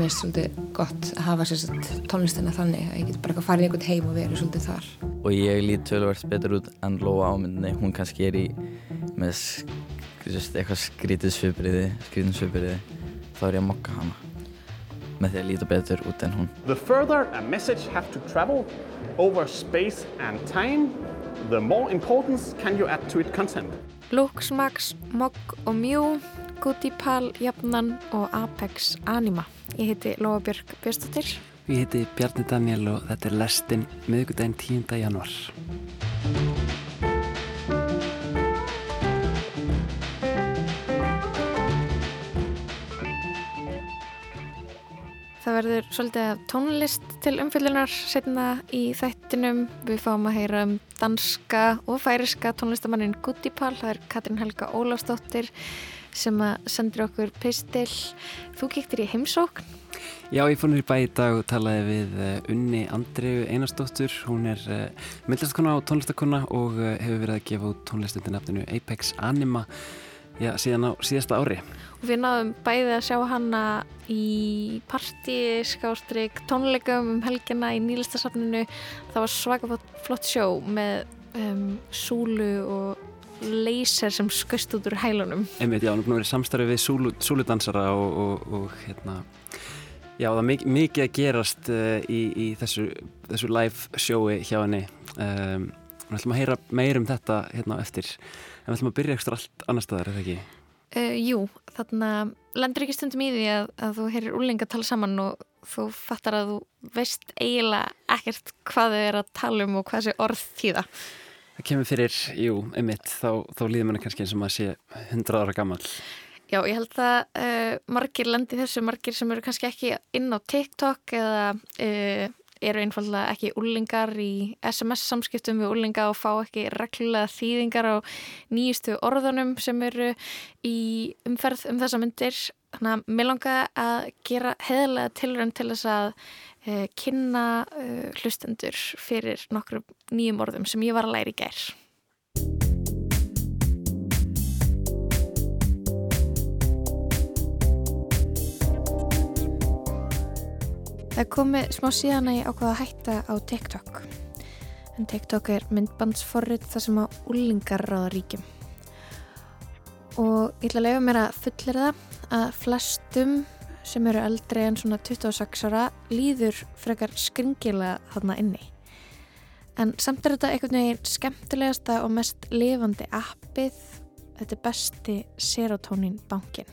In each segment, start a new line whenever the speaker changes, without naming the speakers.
mér finnst svolítið gott að hafa sér tónlistina þannig að ég get bara farið einhvern heim og verið svolítið þar.
Og ég lít tölvert betur út en Lóa ámyndinni, hún kannski er í með eitthvað skrítið svipriði, skrítið svipriði, þá er ég að mokka hana með því að líta betur út en hún.
The further a message have to travel over space and time, the more importance can you add to its content.
Lux, Max, Mog og Mew Goodipal, Jafnan og Apex Anima. Ég heiti Lóa Björk Björnstóttir.
Ég heiti Bjarni Daniel og þetta er Lestin miðugudaginn 10. januar.
Það verður svolítið tónlist til umfyllunar setna í þættinum. Við fáum að heyra um danska og færiska tónlistamannin Goodipal. Það er Katrin Helga Ólafsdóttir sem að sendur okkur pistil. Þú kiktir í heimsókn.
Já, ég fór nýri bæ í dag og talaði við uh, Unni Andreu Einarsdóttur. Hún er eh, myndlistakonna og tónlistakonna og uh, hefur verið að gefa út tónlistundi nafninu Apex Anima já, síðan á síðasta ári.
Og við náðum bæði að sjá hanna í partí, skástrygg, tónleikum um helgina í nýlistasafninu. Það var svaka flott sjó með um, súlu og laser sem skust út úr hælunum.
Einmitt, já, hann er búin að vera samstarfið við súlu, súludansara og, og, og hérna já, það er mik mikið að gerast uh, í, í þessu, þessu live sjói hjá henni. Um, við ætlum að heyra meir um þetta hérna eftir, en við ætlum að byrja ekstra allt annar staðar, eða ekki?
Uh, jú, þarna lendur ekki stundum í því að, að þú heyrir úrlinga að tala saman og þú fattar að þú veist eiginlega ekkert hvað þau er að tala um og hvað þessi orð þýða
Það kemur fyrir, jú, einmitt, þá, þá líður manna kannski eins og maður sé 100 ára gammal.
Já, ég held að uh, margir lendi þessu, margir sem eru kannski ekki inn á TikTok eða uh, eru einfallega ekki úrlingar í SMS samskiptum við úrlinga og fá ekki reglulega þýðingar á nýjustu orðunum sem eru í umferð um þessa myndir. Þannig að mér langa að gera heðilega tilrönd til þess að uh, kynna uh, hlustendur fyrir nokkru nýjum orðum sem ég var að læra í gær. Það komi smá síðan að ég ákvaða að hætta á TikTok. En TikTok er myndbandsforrið þar sem að úlingar ráða ríkjum. Og ég ætla að leifa mér að fullir það að flestum sem eru eldri en svona 26 ára líður frekar skringilega þarna inni. En samt er þetta einhvern veginn skemmtilegasta og mest lifandi appið, þetta er besti serotonin bankin.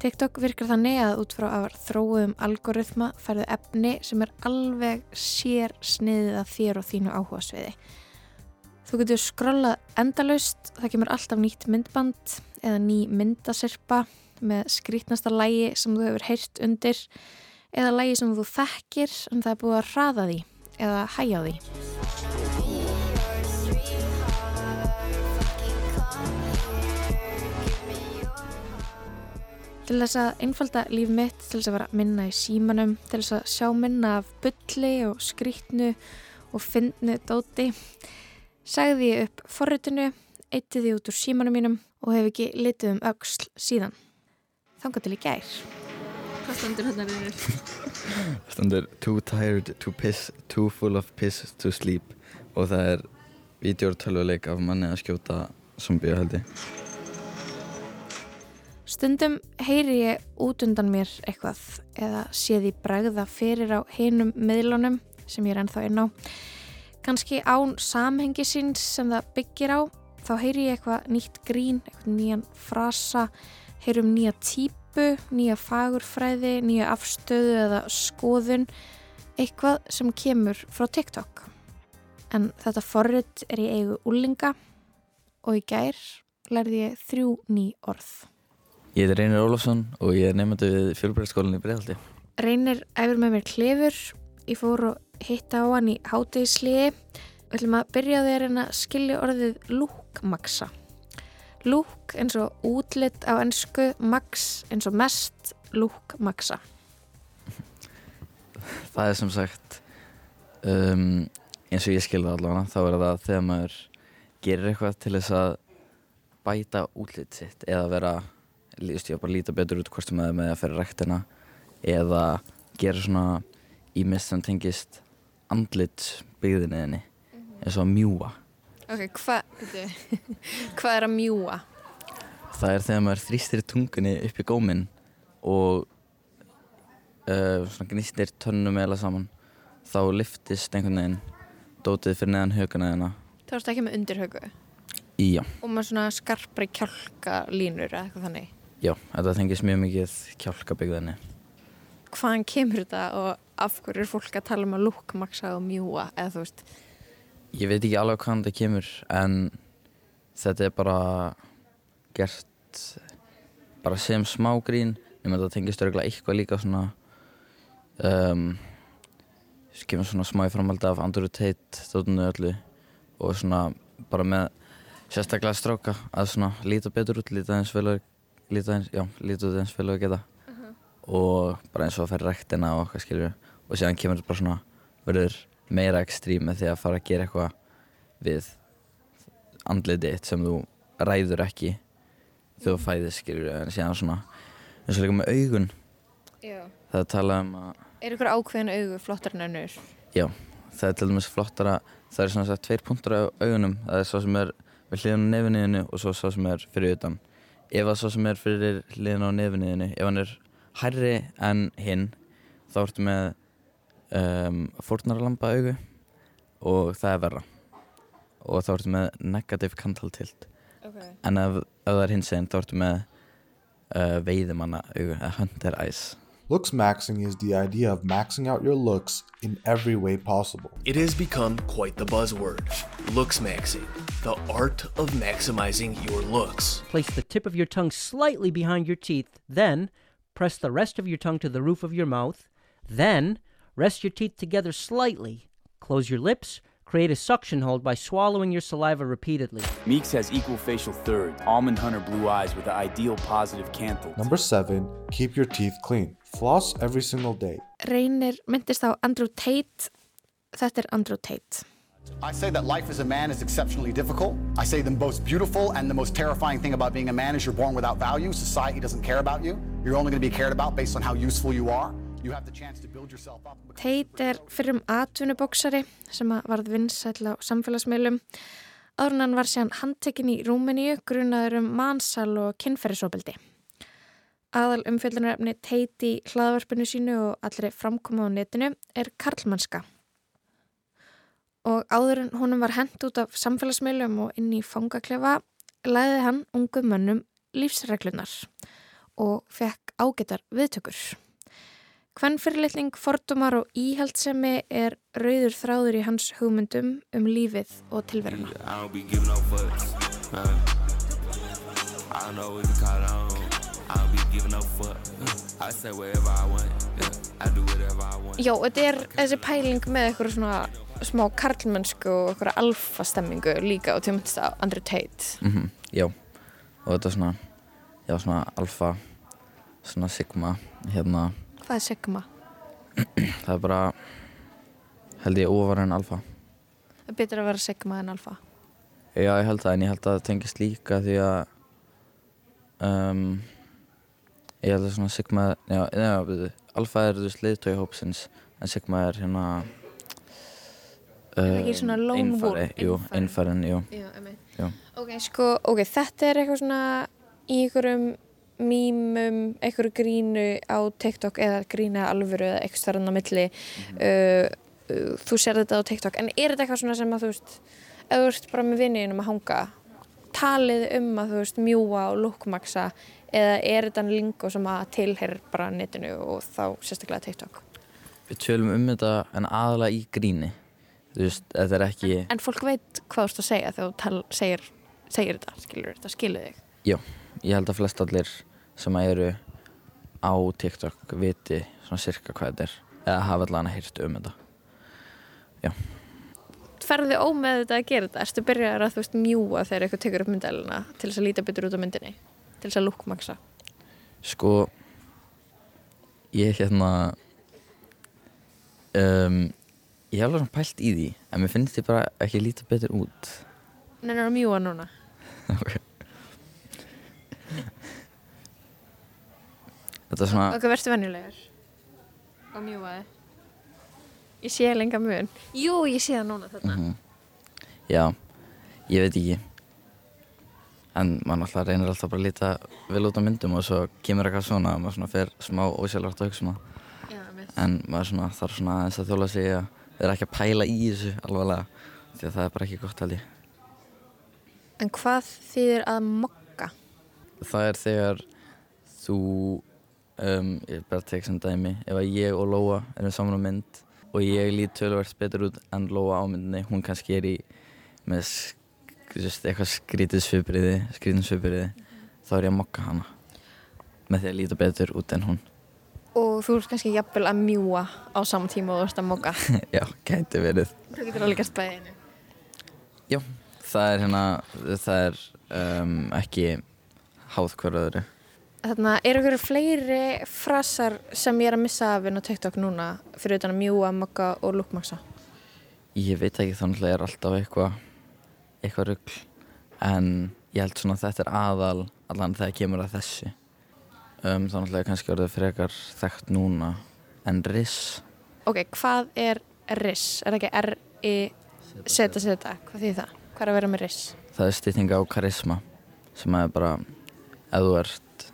TikTok virkar þannig að út frá að þróum algoritma færðu efni sem er alveg sér sniðið að þér og þínu áhuga sviði. Þú getur skrollað endalust, það kemur alltaf nýtt myndband eða ný myndasirpa með skrítnasta lægi sem þú hefur heyrt undir eða lægi sem þú þekkir en það er búið að hraða því eða hæja því. Til þess að einfalda líf mitt, til þess að vera minna í símanum, til þess að sjá minna af bylli og skrítnu og fyndnu dóti, sagði ég upp forritinu, eitti því út úr símanum mínum og hef ekki litið um auksl síðan. Þanga til í gær. Hvað standur hérna þér?
Standur Too tired to piss, too full of piss to sleep. Og það er videórtölvuleik af manni að skjóta zombie held ég.
Stundum heyri ég út undan mér eitthvað eða sé því bregða fyrir á heinum meðlunum sem ég er ennþá inn á kannski án samhengi síns sem það byggir á þá heyri ég eitthvað nýtt grín, eitthvað nýjan frasa heyrum nýja típu, nýja fagurfræði, nýja afstöðu eða skoðun, eitthvað sem kemur frá TikTok. En þetta forrið er í eigu úlinga og í gær lærði ég þrjú ný orð.
Ég heiti Reynir Ólafsson og ég er nefndu við fjölbræðskólinni í Breðaldi.
Reynir æfur með mér klefur, ég fór og hitta á hann í hátegisliði. Við ætlum að byrja að þeirra að skilja orðið lúkmaksa. Lúk eins og útlitt á ennsku, max eins og mest, lúk maxa.
Það er sem sagt, um, eins og ég skilða allavega, þá er það þegar maður gerir eitthvað til þess að bæta útlitt sitt eða vera, líst ég að bara líta betur út hvort sem það er með að ferja ræktina eða gera svona ímest sem tengist andlit byggðinni þinni eins og að mjúa
Ok, hvað hva er að mjúa?
það er þegar maður þrýstir tungunni upp í góminn og uh, svona gnistir tönnum eða saman þá liftist einhvern veginn dótið fyrir neðan höguna þina
Það varst ekki með undirhaugu
í já,
og með svona skarpri kjálka línur eða eitthvað þannig.
já, þetta tengist mjög mikið kjálkabyggðinni
Hvaðan kemur þetta og af hverju er fólk að tala um að lúkmaksa og mjúa eða þú veist,
Ég veit ekki alveg hvaðan þetta kemur en þetta er bara gert bara sem smá grín. Nema þetta tengist örgulega eitthvað líka svona um, kemur svona smá í framhaldi af Andrew Tate stóðinu öllu og svona bara með sérstaklega stráka að svona líta betur út, líta eins vel og líta eins, já, líta eins vel og geta og bara eins og að færa rektina og okkar skilju og síðan kemur þetta bara svona verður meira ekstrím með því að fara að gera eitthvað við andlitið þitt sem þú ræður ekki þegar þú fæðist skilur en síðan svona eins og líka með augun.
Já.
það er talað um að
er ykkur ákveðin augu flottar en önnur?
já, það er til dæmis flottara það er svona sagt tveir punktur á augunum. Það er svo sem er við hliðan á nefniðinu og svo svo sem er fyrir utan. Ef það svo sem er fyrir hliðan á nefniðinu ef hann er hærri en hinn þá ertu með um, fórnarlamba augu og það er verra og þá ertu með negative cantal tilt
Okay.
en ef, ef það er hins einn þá ertu með uh, veiðimanna augu, eða hunter eyes
Looks maxing is the idea of maxing out your looks in every way possible.
It has become quite the buzzword. Looks maxing, the art of maximizing your looks.
Place the tip of your tongue slightly behind your teeth, then press the rest of your tongue to the roof of your mouth. Then rest your teeth together slightly. Close your lips. Create a suction hold by swallowing your saliva repeatedly.
Meeks has equal facial third, almond hunter blue eyes with the ideal positive canthal.
Number seven, keep your teeth clean. Floss every single day.
Reynir myndist á Andrew Tate. Þetta er Andrew Tate.
I say that life as a man is exceptionally difficult. I say the most beautiful and the most terrifying thing about being a man is you're born without value. Society doesn't care about you. You're only going to be cared about based on how useful you are. You have the chance to build yourself up.
Tate er fyrrum atvinnubóksari sem varð vinsæll á samfélagsmiðlum. Hann var síðan handtekinn í Rúmeníu grunaður um mansal og kynferðisóbildi. Aðal umfjöldunarefni Tate í hlaðvarpinu sínu og allri framkoma á netinu er karlmannska. Og áður en honum var hent út af samfélagsmiðlum og inn í fangaklefa læði hann ungum mönnum lífsreglunar og fekk ágætar viðtökur. Hvernfyrirlitning, fordómar og íhaldsemi er rauður þráður í hans hugmyndum um lífið og tilveruna.
Uh, I want.
Já, þetta er þessi pæling með eitthvað svona smá karlmennsku og eitthvað alfa stemmingu líka og tjómyndist á Andrew Tate.
mm já, og þetta er svona já, svona alfa svona sigma, hérna
Hvað er Sigma?
það er bara held ég ofar en alfa
Það er betur að vera Sigma en alfa.
já, ég held það, en ég held að það tengist líka því að um, ég held að svona sigma já, já, alfa er veist leiðtói hópsins en sigma er hérna
það ekki svona lone wolf?
jú,
einfarin,
jú.
Já. Ok, sko, ok, þetta er eitthvað svona í einhverjum mýmum, einhverju grínu á TikTok eða grínu eða alvöru eða eitthvað starfinn á milli uh, uh, þú sér þetta á TikTok en er þetta eitthvað svona sem að þú veist ef þú ert bara með vinniðinum að hanga talið um að þú veist mjúa og lukkmaksa eða er þetta lingo sem að tilherir bara netinu og þá sérstaklega TikTok
við tölum um þetta en aðalega í gríni er ekki
en fólk veit hvað þú ert að segja þegar þú tal, segir, segir þetta, skilur þetta, skilur þig.
Já, ég held að flest allir sem eru á TikTok viti svona sirka hvað þetta er eða hafa allan að hýrt um þetta.
Ferði ómeð þetta að gera þetta? Erstu byrjar að þú veist mjúa þegar eitthvað tekur upp myndæluna til þess að líta betur út á myndinni? Til þess að lukkmaksa
Sko ég hérna um, ég hef alveg svona pælt í því en mér finnst ég bara ekki líta betur út
Nennar að mjúa núna
Ok. Þetta er svona
Ok, verðstu venjulegar og mjúaði. Ég sé lenga mun. Jú, ég sé það núna þarna.
Mhm. Já, ég veit ekki en maður náttúrulega reynir alltaf bara að líta vel út á myndum og svo kemur eitthvað svona og maður svona fer smá ósjálfrátt að hugsa um
Já, mitt.
en maður svona þarf svona aðeins að þjóla sig að vera ekki að pæla í þessu alvarlega því að það er bara ekki gott held ég.
En hvað þýðir að mokka?
það er þegar þú um, ég bara tek sem dæmi ef að ég og Lóa erum saman á mynd og ég lít tölvert betur út en Lóa á myndinni hún kannski er í með sk- eitthvað skrítið svipriði skrítið svipriði þá er ég að mokka hana. Með því að líta betur út en hún
Og þú ert kannski jafnvel að mjúa á saman tíma og þú ert að mokka.
já, gæti verið
Þú getur alveg gert bæði einu.
já, það er hérna það er um, ekki háð hver öðru
Þarna, eru ykkur fleiri frasar sem ég er að missa af inn á TikTok núna fyrir utan að mjúa, mokka og lúkmaksa?
Ég veit ekki þannig er alltaf eitthvað eitthvað rugl en ég held svona að þetta er aðal allan þegar kemur að þessu um, þannig er kannski orðið frekar þekkt núna en riss
Ok, hvað er riss? Er það ekki R-I seta seta? Hvað þýð það? Hvað er að vera með riss?
það er stytting á karisma sem er bara ef þú ert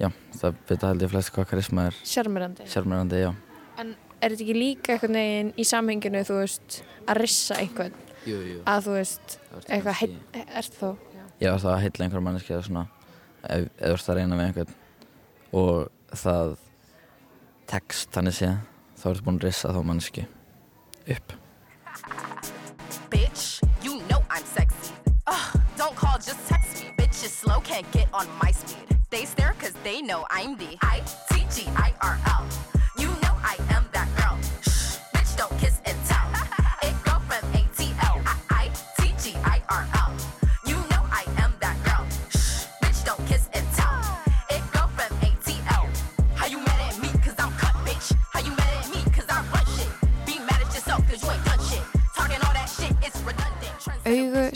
já, það veit held ég flest hvað karisma er
Sjarmerandi.
sjarmerandi, já
En er þetta ekki líka einhvern veginn í samhenginu, þú veist, að rissa einhvern?
Jú, jú.
Að þú veist,
Það
eitthvað, ert þú?
Já, það heilla einhver manneski eða svona ef, ef þú ert að reyna við einhvern og það tekst þannig séð þá ertu búin að rissa þá manneski upp
Bitch, you know I'm sexy. Ugh, don't call, just text me. Bitches slow, can't get on my speed. They stare cause they know I'm the I-T-G-I-R-L.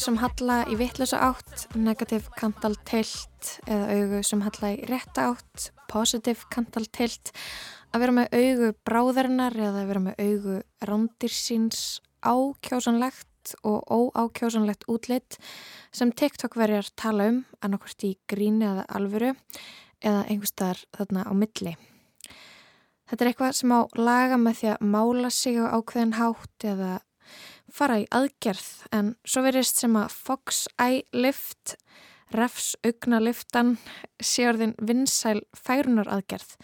Sem halla í vittlösa átt, negativ kantal tilt eða augu sem halla í rétta átt, positiv kantal tilt. Að vera með augu bráðarinnar eða að vera með augu rándirsins ákjásanlegt og óákjásanlegt útlitt sem TikTok-verjar tala um annarkvort í gríni eða alvöru eða einhverstaðar þarna á milli. Þetta er eitthvað sem á laga með því að mála sig á ákveðin hátt eða fara í aðgerð en svo verist sem að Fox Eye Lift, refs augna liftan, sé orðin vinsæl færunar aðgerð.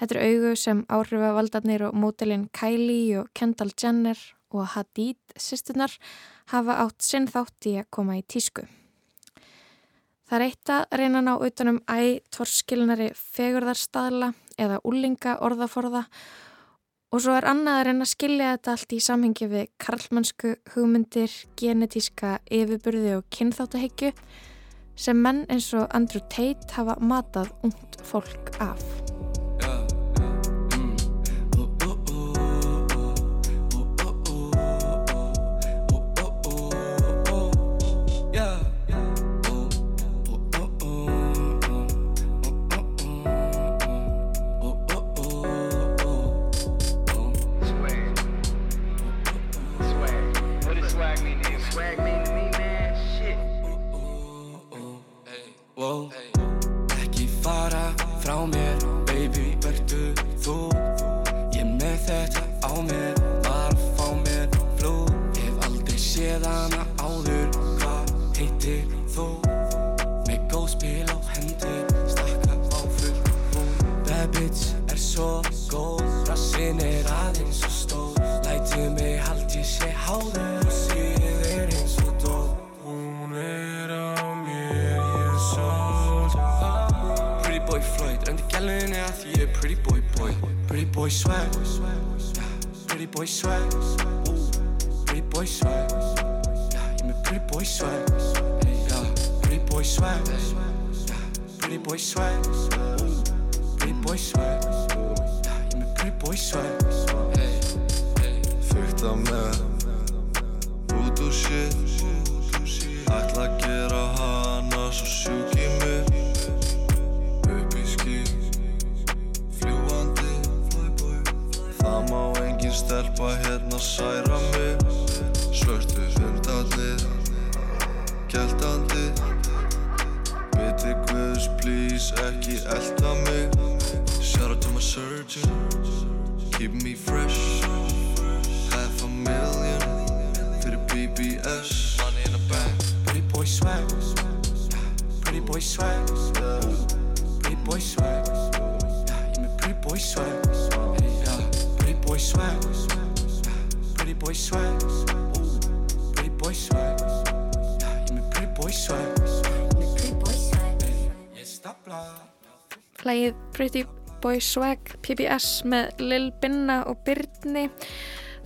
Þetta er augu sem áhrifavaldarnir og mótelin Kylie og Kendall Jenner og Hadid sýstunar hafa átt sinn þátt í að koma í tísku. Það er eitt að reyna ná utanum æ-torskilnari fegurðarstaðla eða úlinga orðaforða og svo er annað að reyna að skilja þetta allt í samhengi við karlmannsku hugmyndir, genetíska yfirburði og kynþáttahyggju sem menn eins og Andrew Tate hafa matað ungt fólk af.
Boy swag. Yeah, pretty boy swag. Pretty boy swag. Pretty boy swag. Yeah, you mean pretty boy swag. Pretty boy swag. Stop blah.
Lægið Pretty Boy Swag PBS með Lil Binna og Byrni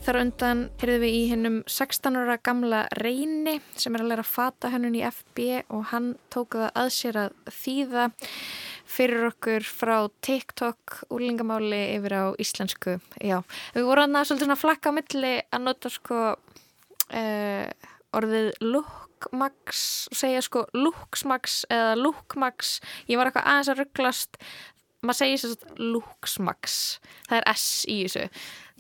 þar undan heyrðum við í hennum 16 ára gamla Reyni sem er að læra að fata hennun í FB og hann tók það að sér að þýða fyrir okkur frá TikTok úlingamáli yfir á íslensku. Já, við vorum að svolítið svona flakka á milli að nota sko uh, orðið og segja sko looksmax eða lookmax. Ég var eitthvað aðeins að rugglast. Maður sér svona looksmax það er S í þessu.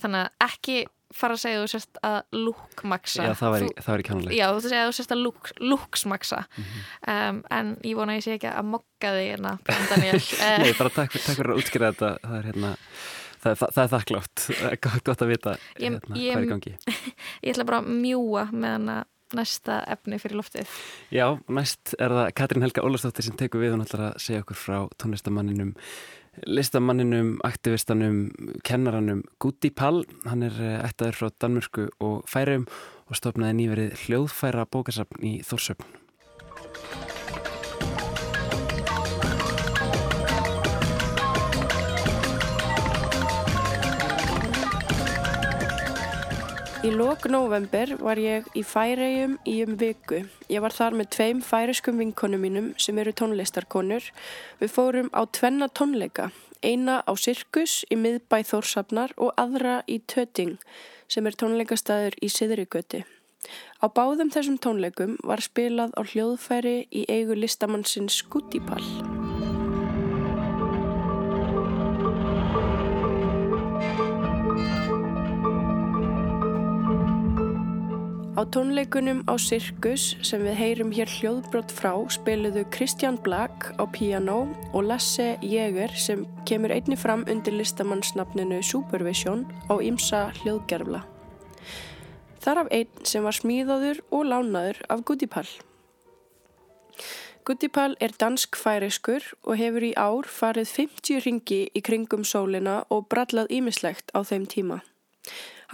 Þannig að ekki fara að segja þú sérst að lookmaxa
Já, það væri- það kjánulega.
Já, þú segja þú sérst að look, looksmaxa
Mhm.
um, en ég vona að ég sé ekki að mokka þig hérna, Daniel. Eh,
Nei, bara takk, takk fyrir að útskýra þetta. Það er, hérna, það, er, það er þakklátt Það er gott, að vita hérna, hvað er í gangi.
ég ætla bara að mjúa með næsta efni fyrir loftið.
Já, næst er það Katrín Helga Ólafsdóttir sem tekur við. Og náttúrulega að segja okkur frá tónlistamanninum listamanninum, aktivistanum kennaranum Guti Pall hann er eh, ættaður frá Danmörku og Færium og stofnaði nýverið hljóðfæra bókasafn í Þórsöfn
Í lok november var ég í Færegjum í um viku. Ég var þar með tveim færiskum vinkonum mínum sem eru tónlistarkonur. Við fórum á tvenna tónleika, eina á Sirkus í miðbæ Þórsafnar og aðra í Töting sem er tónleikastæður í Siðrigöti. Á báðum þessum tónleikum var spilað á hljóðfæri í eigu listamannsins Skútipall. Á tónleikunum á Sirkus sem við heyrum hér hljóðbrot frá spiluðu Kristján Black á piano og Lasse Jäger sem kemur einni fram undir listamannsnafninu Supervision á ymsa hljóðgerfla. Þar af einn sem var smíðaður og lánaður af Gudipal. Gudipal er dansk-færiskur og hefur í ár farið 50 ringi í kringum sólina og brallað ímislegt á þeim tíma.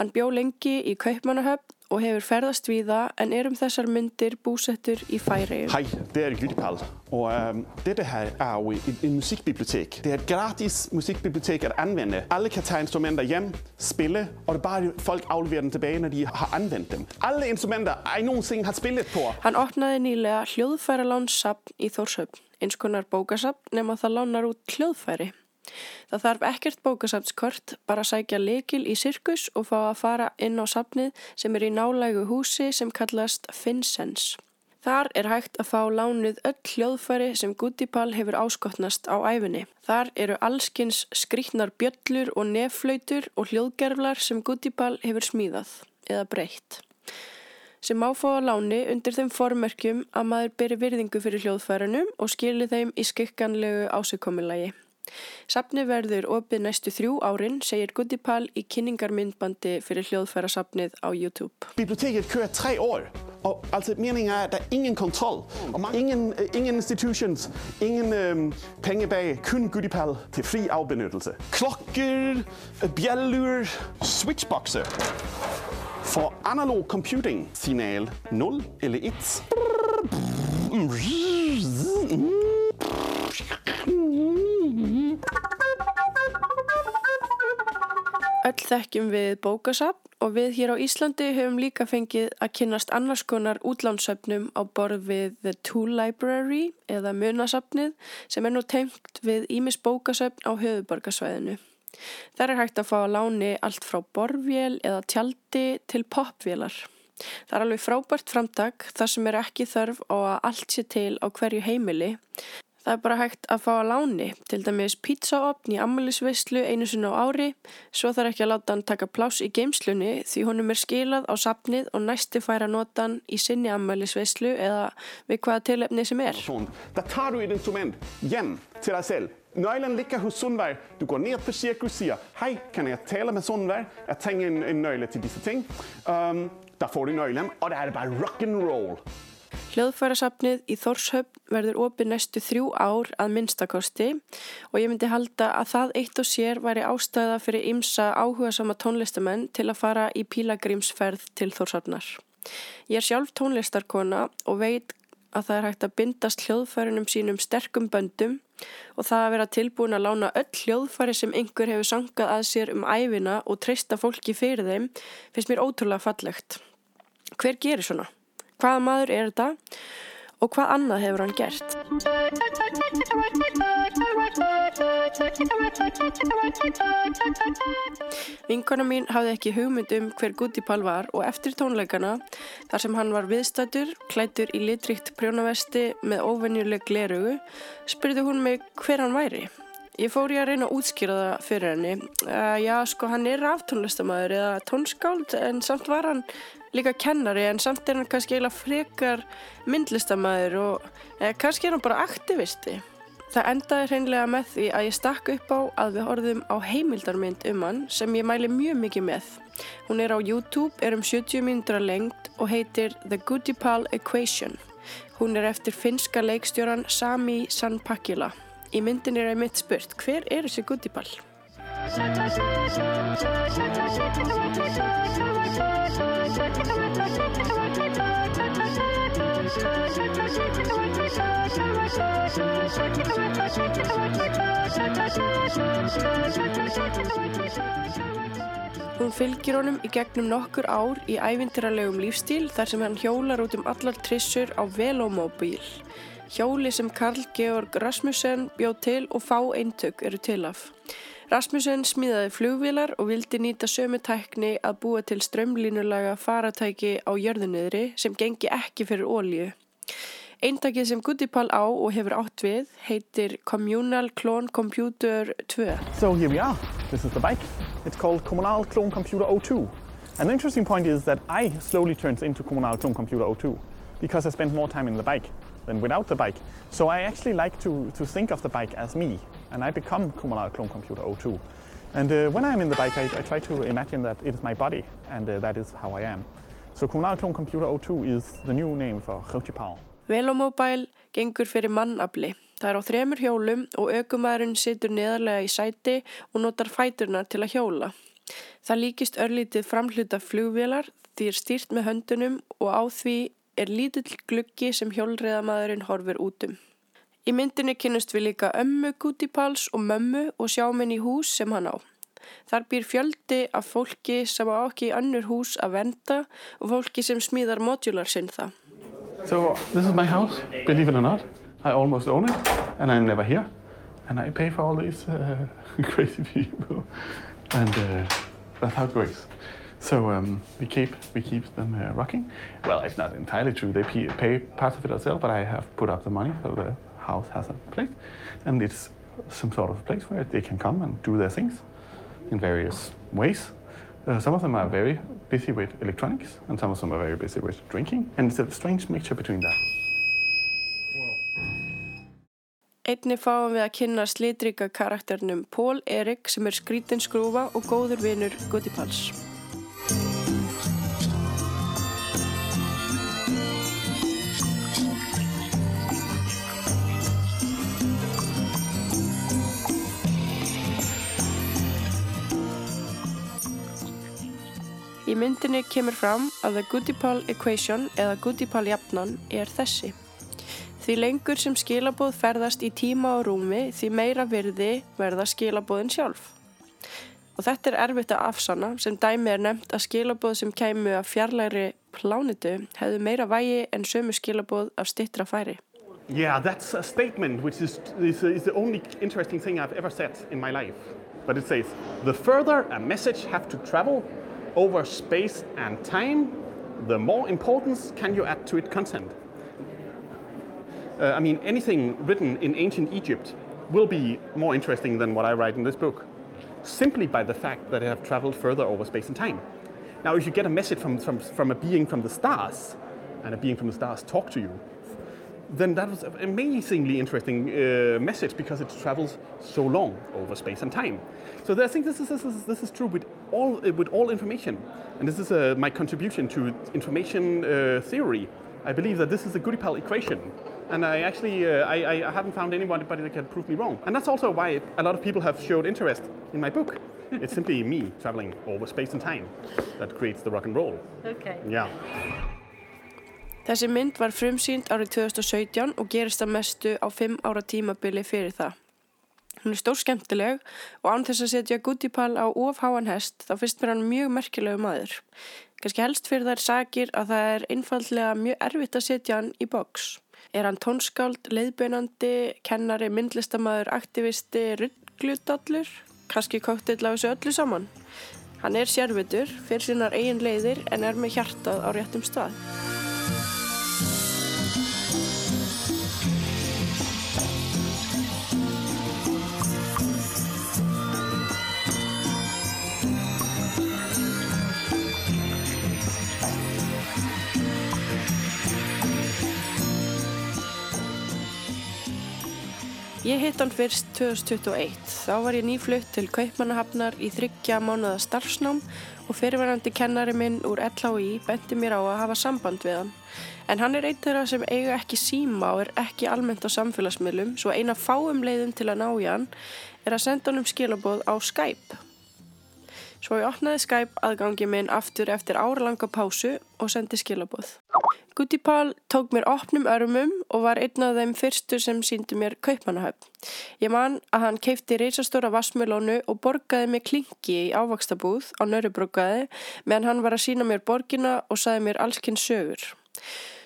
Hann bjó lengi í Kaupmannahöfn og hefur ferðast víða en er um þessar myndir búsettur í Færiðum.
Hej, det er Jyttepal, og øhm, dette her er jo et, en musikbibliotek. Det er et gratis musikbibliotek at anvende. Alle kan tage instrumenter hjem, spille, og det er bare folk afleverer dem tilbage, når de har anvendt dem. Alle instrumenter, jeg nogensinde har spillet på.
Hann opnaði nýlega hljóðfæralánsapn í Þórshöfn, eins konar bókasapn nema það lánar út hljóðfæri. Það þarf ekkert bókasapnskort, bara sækja lekil í sirkus og fá að fara inn á sapnið sem er í nálægu húsi sem kallast Finsense. Þar er hægt að fá lánuð öll hljóðfæri sem Gudipal hefur áskotnast á æfinni. Þar eru allskins skrýtnar bjöllur og nefflautur og hljóðgerflar sem Gudipal hefur smíðað eða breytt sem má fá að láni undir þeim formerkjum að maður beri virðingu fyrir hljóðfærunum og skili þeim í skikkanlegu ásökkomilagi. Sapni verður opið næstu þrjú árin, segir Gudipal í kynningarmyndbandi fyrir hljóðfærasapnið á YouTube.
Biblioteket kører tre år, og altså meningen er, at der er ingen kontrol. Og man- ingen, øh, ingen institutions, ingen øhm, penge bag, kun Gudipal til fri afbenyttelse. Klokker, øh, bjælder, switchboxe. For analog computing, signal 0 eller 1.
Öll þekkjum við bókasapn og við hér á Íslandi höfum líka fengið að kynnast annars konar útlánsöfnum á borð við The Tool Library eða Munasafnið sem er nú tengt við Ímis bókasöfn á höfuborgarsvæðinu. Þar er hægt að fá að láni allt frá borvél eða tjaldi til popvélar. Það er alveg frábært framtak þar sem er ekki þörf á að allt sé til á hverju heimili. Það er bara hægt að fá að láni, til dæmis pizzaopn í ammælisveislu einu sinna á ári, svo þarf ekki að láta hann taka pláss í geimslunni því honum er skilað á sapnið og næsti fær að nota hann í sinni ammælisveislu eða við hvaða tilefni sem er.
Der tager du et instrument hjem til dig selv. Nøglen ligger hos Sundberg. Du går ned på Cirkus og siger, hej, kan jeg tale med Sundberg? Jeg tænker en, en nøgle til disse ting. Um, der får du der er det bare rock and roll.
Hljóðfærasafnið í Þórshöfn verður opið næstu þrjú ár að minnstakosti og ég myndi halda að það eitt og sér væri ástæða fyrir ymsa áhuga sama tónlistamenn til að fara í pílagrímsferð til Þórshöfnar. Ég er sjálf tónlistarkona og veit að það er hægt að bindast hljóðfærunum sínum sterkum böndum og það að vera tilbúin að lána öll hljóðfæri sem einhver hefur sangað að sér um æfina og treysta fólki fyrir þeim finnst mér ótrúlega fallegt. Hver gerir svona? Hvaða maður er þetta og hvað annað hefur hann gert? Vinkona mín hafði ekki hugmynd um hver Goodipal var og eftir tónleikana þar sem hann var viðstættur, klættur í litrikt prjónavesti með óvenjuleg glerugu, spurði hún mig hver hann væri. Ég fór ég að reyna að útskýra það fyrir henni. Uh, já, sko, hann er aftónlistamæður eða tónskáld en samt var hann líka kennari en samt er hann kannski eiginlega frekar myndlistamæður og eða kannski er hann bara aktivisti. Það endaði hreinlega með því að ég stakk upp á að við horfum á heimildarmynd um hann sem ég mæli mjög mikið með. Hún er á YouTube, er um 70 mínútur að lengt og heitir The Goodipal Equation. Hún er eftir finska leikstjóran Sami Sanpakila. Í myndin er einmitt spurt, hver er þessi Goodipal? Hún fylgir honum í gegnum nokkur ár í ævintyralegum lífstíl þar sem hann hjólar út um allar trissur á velómóbíl. Hjóli sem Karl Georg Rasmussen bjóð til og fá eintök eru til af. Rasmussen smíðaði flugvilar og vildi nýta sömu tækni að búa til strömlínulaga faratæki á jörðunniðri sem gengi ekki fyrir ólíu. Eintakið sem Goodipal á og hefur átt við heitir Communal Clone Computer 2.
So here we are. This is the bike. It's called Kommunal Clone Computer 02. And the interesting point is that I slowly turned into Kommunal Clone Computer 02 because I spent more time in the bike than without the bike. So I actually like to, to think of the bike as me and I become Kommunal Clone Computer 02. And uh, when I'm in the bike, I, I, try to imagine that it is my body and uh, that is how I am. So Kommunal Clone Computer 02 is the new name for Rötjipal.
Velomobile gengur fyrir mannafli. Það er á þremur hjólum og aukumæðurinn situr neðarlega í sæti og notar fæturnar til að hjóla. Það líkist örlítið framhluta flugvélar því er stýrt með höndunum og á því er lítill gluggi sem hjólreðamæðurinn horfir útum. Í myndinni kynnust við líka ömmu Gútipals og mömmu og sjáum henni hús sem hann á. Þar býr fjöldi af fólki sem á ekki í önnur hús að venda og fólki sem smíðar modular sinn það.
So this is my house, believe it or not. I almost own it, and I'm never here. And I pay for all these uh, crazy people, and uh, that's how it works. So um, we keep we keep them uh, rocking. Well, it's not entirely true. They pay, pay part of it ourselves, but I have put up the money so the house has a place, and it's some sort of place where they can come and do their things in various ways. Uh, some of them are very busy with electronics, and some of them are very busy with drinking, and it's a strange mixture between that.
Einni fáum við að kynna slitrika karakternum Pól Erik sem er skrítin skrúfa og góður vinur Guttipals. Í myndinni kemur fram að The Goodipal Equation eða Goodipal jafnan er þessi. Því lengur sem skilabóð ferðast í tíma og rúmi því meira virði verða skilabóðin sjálf. Og þetta er erfitt að afsanna sem dæmi er nefnt að skilabóð sem kæmu af fjarlæri plánitu hefðu meira vægi en sömu skilabóð af stittra færi.
Yeah, that's a statement which is, is, is the only interesting thing I've ever said in my life. But it says, the further a message have to travel over space and time, the more importance can you add to its content. Uh, I mean, anything written in ancient Egypt will be more interesting than what I write in this book, simply by the fact that I have traveled further over space and time. Now, if you get a message from, from, from a being from the stars, and a being from the stars talk to you, then that was an amazingly interesting uh, message because it travels so long over space and time. So I think this is, this is, this is true with all, uh, with all information. And this is uh, my contribution to information uh, theory. I believe that this is the Goodipal equation. And I actually, uh, I, I haven't found anybody that can prove me wrong. And that's also why a lot of people have showed interest in my book. it's simply me traveling over space and time that creates the rock and roll.
Okay.
Yeah.
Þessi mynd var frumsýnd árið 2017 og gerist að mestu á 5 ára tímabili fyrir það. Hún er stór skemmtileg og án þess að setja Goodipal á ofháan hest þá finnst mér hann mjög merkilegu maður. Kanski helst fyrir þær sagir að það er einfallega mjög erfitt að setja hann í boks. Er hann tónskáld, leiðbeinandi, kennari, myndlistamæður, aktivisti, rugglutallur? Kanski kóktill á þessu öllu saman? Hann er sérvitur, fyrir sínar eigin leiðir en er með hjartað á réttum stað. Ég hitt hann fyrst 2021. Þá var ég nýflutt til Kaupmannahafnar í þryggja mánuða starfsnám og fyrirverandi kennari minn úr LHI benti mér á að hafa samband við hann. En hann er einn þeirra sem eiga ekki síma og er ekki almennt á samfélagsmiðlum svo eina fáum leiðum til að ná í hann er að senda hann um skilabóð á Skype. Svo ég opnaði Skype aðgangi minn aftur eftir áralanga pásu og sendi skilabóð. Goodipal tók mér opnum örmum og var einn af þeim fyrstu sem síndi mér kaupmannahöfn. Ég man að hann keipti reysastóra vassmjölónu og borgaði mig klingi í ávakstabúð á nörubruggaði meðan hann var að sína mér borgina og saði mér allskinn sögur.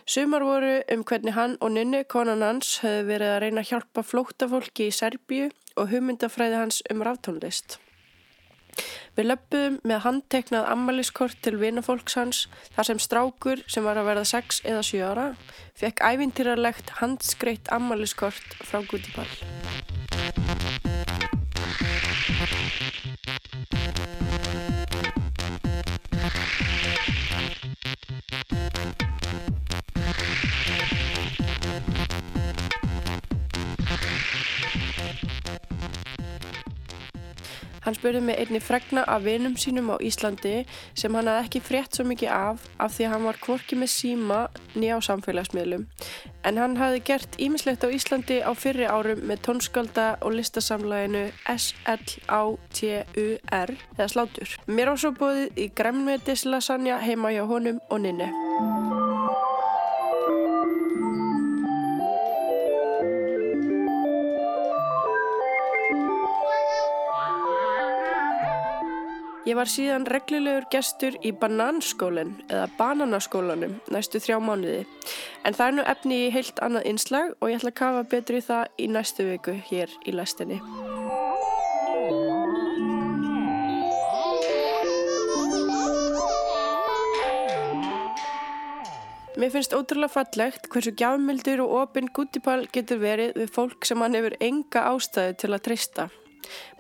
Sumar voru um hvernig hann og nynni konan hans höfðu verið að reyna að hjálpa flóttafólki í Serbíu og hugmyndafræði hans um ráftónlist. Við löpum með handteknað ammaliskort til vinafólks hans þar sem strákur sem var að verða 6 eða 7 ára fekk ævintýralegt handskreitt ammaliskort frá Goodipal. Hann spurði mig einni fregna af vinum sínum á Íslandi sem hann hafði ekki frétt svo mikið af af því að hann var kvorki með síma nýja á samfélagsmiðlum. En hann hafði gert ímislegt á Íslandi á fyrri árum með tónskálda og listasamlæginu S-L-A-T-U-R eða slátur. Mér búið í gremmetislasanja heima hjá honum og ninni. Ég var síðan reglulegur gestur í bananskólinn eða bananaskólanum næstu þrjá mánuði en það er nú efni í heilt annað innslag og ég ætla að kafa betur í það í næstu viku hér í læstinni. Mér finnst ótrúlega fallegt hversu gjafmildur og opinn Goodipal getur verið við fólk sem hann hefur enga ástæðu til að treysta.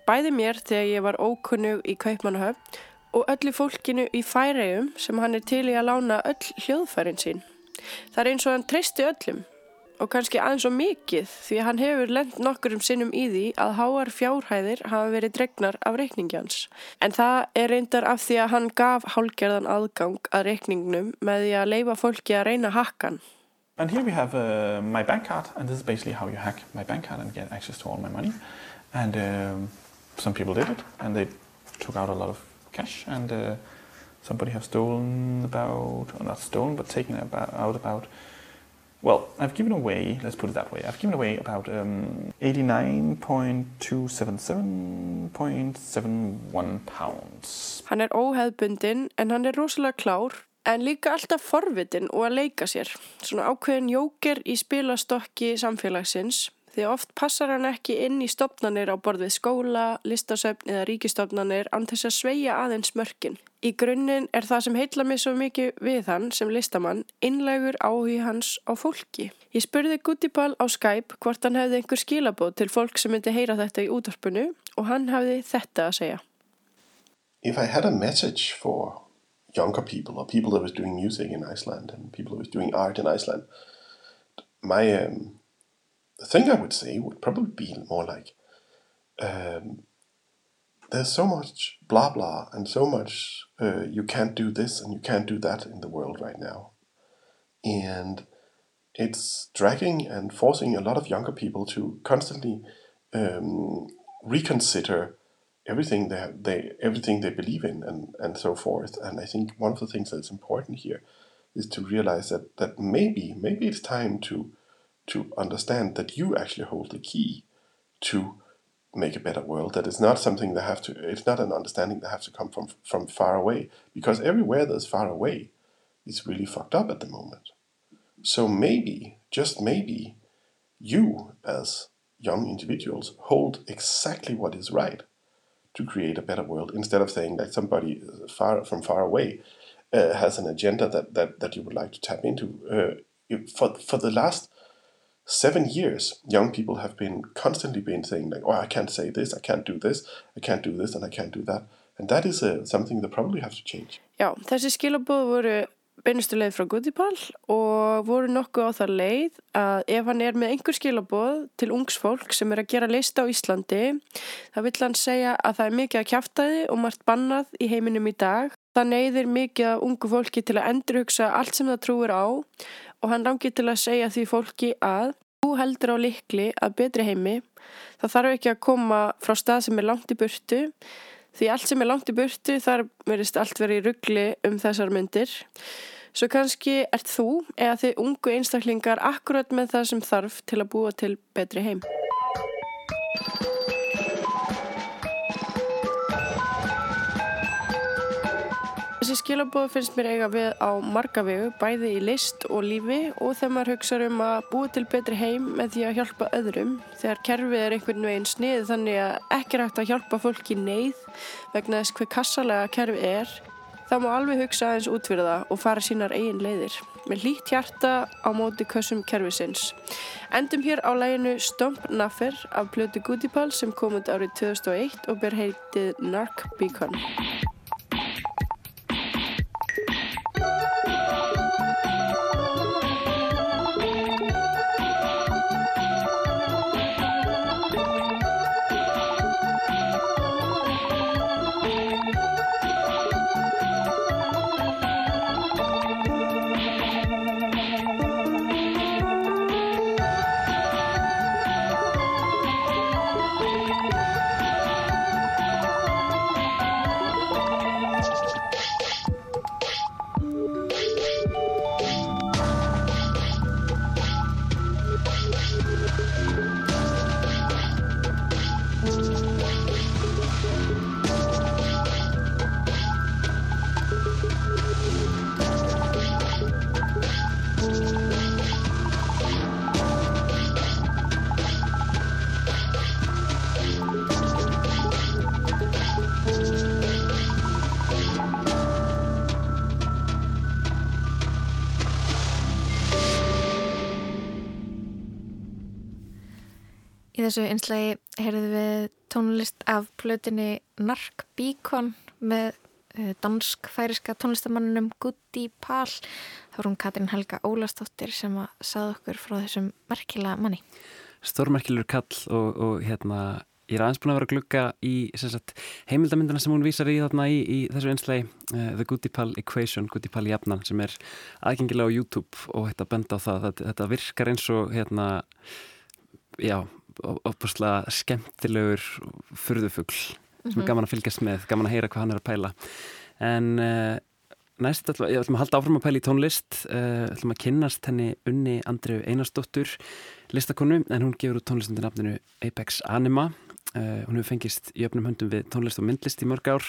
Bæði mér þegar ég var ókunnug í Kaupmannahöfn og öllu fólkinu í færegjum sem hann er til í að lána öll hljóðfærin sín. Það er eins og hann treysti öllum og kannski aðeins og mikið því hann hefur lend nokkur um sinnum í því að háar fjárhæðir hafa verið dregnar af reikningjans. En það er reyndar af því að hann gaf hálgerðan aðgang að reikningnum með því að leifa fólki að reyna hakkan.
And here we have uh, my bank card and this is basically how you hack my bank card and get access to all my money. And um, some people did it and they took out a lot of cash and uh, somebody have stolen about, or not stolen, but taken about, out about, well, I've given away, let's put it that way, I've given away about um, 89.277.71 pounds.
Hann er óheðbundin en hann er rosalega klár en líka alltaf forvitin og að leika sér. Svona ákveðin jóker í spilastokki samfélagsins því oft passar hann ekki inn í stopnarnir á borð við skóla, listasöfn eða ríkistofnarnir án þess að sveia aðeins mörkin. Í grunninn er það sem heitla mig svo mikið við hann sem listamann innlegur áhugi hans á fólki. Ég spurði Guttipal á Skype hvort hann hefði einhver skilabóð til fólk sem myndi heyra þetta í útvarpinu og hann hefði þetta að segja.
If I had a message for younger people or people that was doing music in Iceland and people that was doing art in Iceland, my um, the thing I would say would probably be more like um, there's so much blah blah and so much uh, you can't do this and you can't do that in the world right now, and it's dragging and forcing a lot of younger people to constantly um, reconsider everything they, have, they everything they believe in and, and so forth. And I think one of the things that's important here is to realize that that maybe maybe it's time to to understand that you actually hold the key to make a better world. That it's not something that have to it's not an understanding that has to come from from far away. Because everywhere that's far away is really fucked up at the moment. So maybe, just maybe, you as young individuals hold exactly what is right to create a better world instead of saying that somebody far from far away uh, has an agenda that, that, that you would like to tap into. Uh, for, for the last seven years, young people have been constantly been saying like, "Oh, I can't say this, I can't do this, I can't do this, and I can't do that," and that is uh, something that probably has to change.
Já, þessi skilabóð voru beinustu leið frá Guðipal og voru nokkuð á það leið að ef hann er með einhver skilabóð til ungs fólk sem er að gera lista á Íslandi þá vill hann segja að það er mikið að kjáftæði og margt bannað í heiminum í dag. Það neyðir mikið að ungu fólki til að endurhugsa allt sem það trúir á og hann langir til að segja því fólki að þú heldur á likli að betri heimi. Það þarf ekki að koma frá stað sem er langt í burtu því allt sem er langt í burtu þar verist allt verið í ruggli um þessar myndir svo kannski ert þú eða þið ungu einstaklingar akkurat með það sem þarf til að búa til betri heim Þessi skilabóð finnst mér eiga við á marga vegu, bæði í list og lífi og þegar maður hugsa um að búa til betri heim með því að hjálpa öðrum. Þegar kerfið er einhvern veginn snið þannig að ekki er hægt að hjálpa fólki neyð vegna þess hver kassalega kerfið er, þá má alveg hugsa aðeins út fyrir það og fara sínar eigin leiðir. Með lít hjarta á móti kössum kerfisins. Endum hér á læginu Stomp Naffer af Plötu Goodipal sem kom út árið 2001 og ber heitið Narc Beacon. Þessu einslægi heyrðum við tónlist af plötinni Nark Beacon með uh, dansk-færiska tónlistamannunum Gutti Pál. Það voru hún Katrin Helga Ólastóttir sem að sagða okkur frá þessum merkila manni.
Stórmerkilur kall og, og hérna ég er aðeins búin að vera að glugga í sagt, heimildamindana sem hún vísar í þarna í, í þessu einslægi uh, The Gutti Pál Equation, Gutti Pál Jafnan sem er aðgengilega á YouTube og þetta benda á það. Þetta, þetta virkar eins og hérna já opuslega skemmtilegur fyrðufugl mm -hmm. sem er gaman að fylgjast með, gaman að heyra hvað hann er að pæla. En uh, næst ætlum, ég ætlum að halda áfram að pæla í tónlist. Uh, ætlum að kynnast henni unni Andreu Einarsdóttur listakonu en hún gefur út tónlist undir nafninu Apex Anima. Uh, hún hefur fengist í öfnum höndum við tónlist og myndlist í mörg ár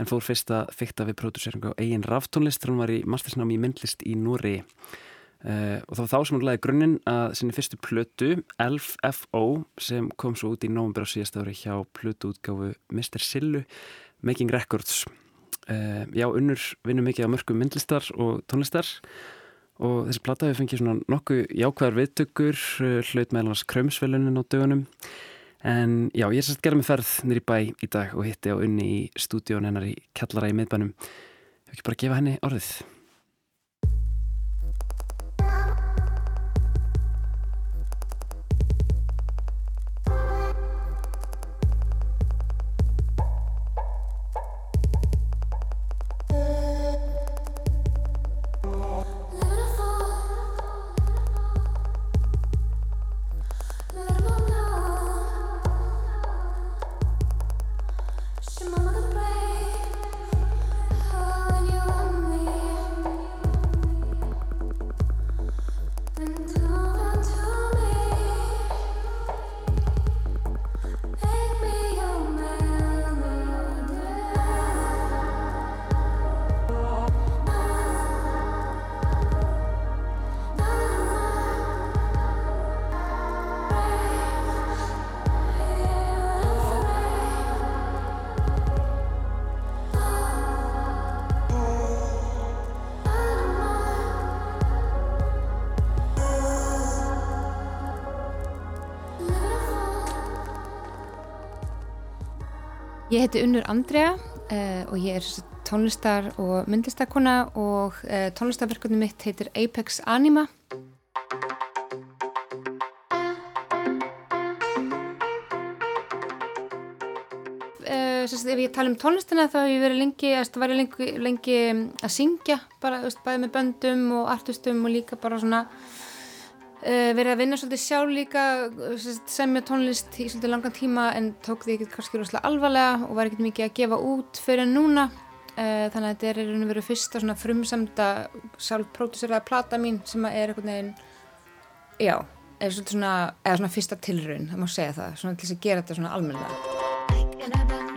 en fór fyrst að fykta við pródúseringu á eigin ráftónlist hún var í mastersnámi í myndlist í Núri uh, og það var þá sem hún laði grunninn að sinni fyrstu plötu Elf F.O. sem kom svo út í nóvambur á síðast ári hjá plötuútgáfu Mr. Sillu Making Records uh, Já, unnur vinnur mikið á mörgum myndlistar og tónlistar og þessi plata hefur fengið svona nokkuð jákvæðar viðtökur uh, hlaut meðal hans krömsvelunin á dögunum en já, ég er sérst gerð með ferð nýri bæ í dag og hitti á unni í stúdíón hennar í Kjallara í miðbænum Hefur ekki bara að gefa henni orðið
heiti Unnur Andrea uh, og ég er tónlistar og myndlistakona og uh, tónlistarverkunni mitt heitir Apex Anima. Uh, sérst, ef ég tala um tónlistina þá hef ég verið lengi, lengi, lengi að syngja bara, veist, bæði með böndum og artistum og líka bara svona verið að vinna svolítið sjálf líka sérst, semja tónlist í svolítið langan tíma en tók því ekkert kannski rosalega alvarlega og var ekkert mikið að gefa út fyrir núna. Uh, þannig að þetta er einhvern veginn verið fyrsta svona frumsamda sjálfpróduseraða plata mín sem er einhvern veginn já, svolítið svona eða svona fyrsta tilraun, það má segja það svona til þess að gera þetta svona almennilega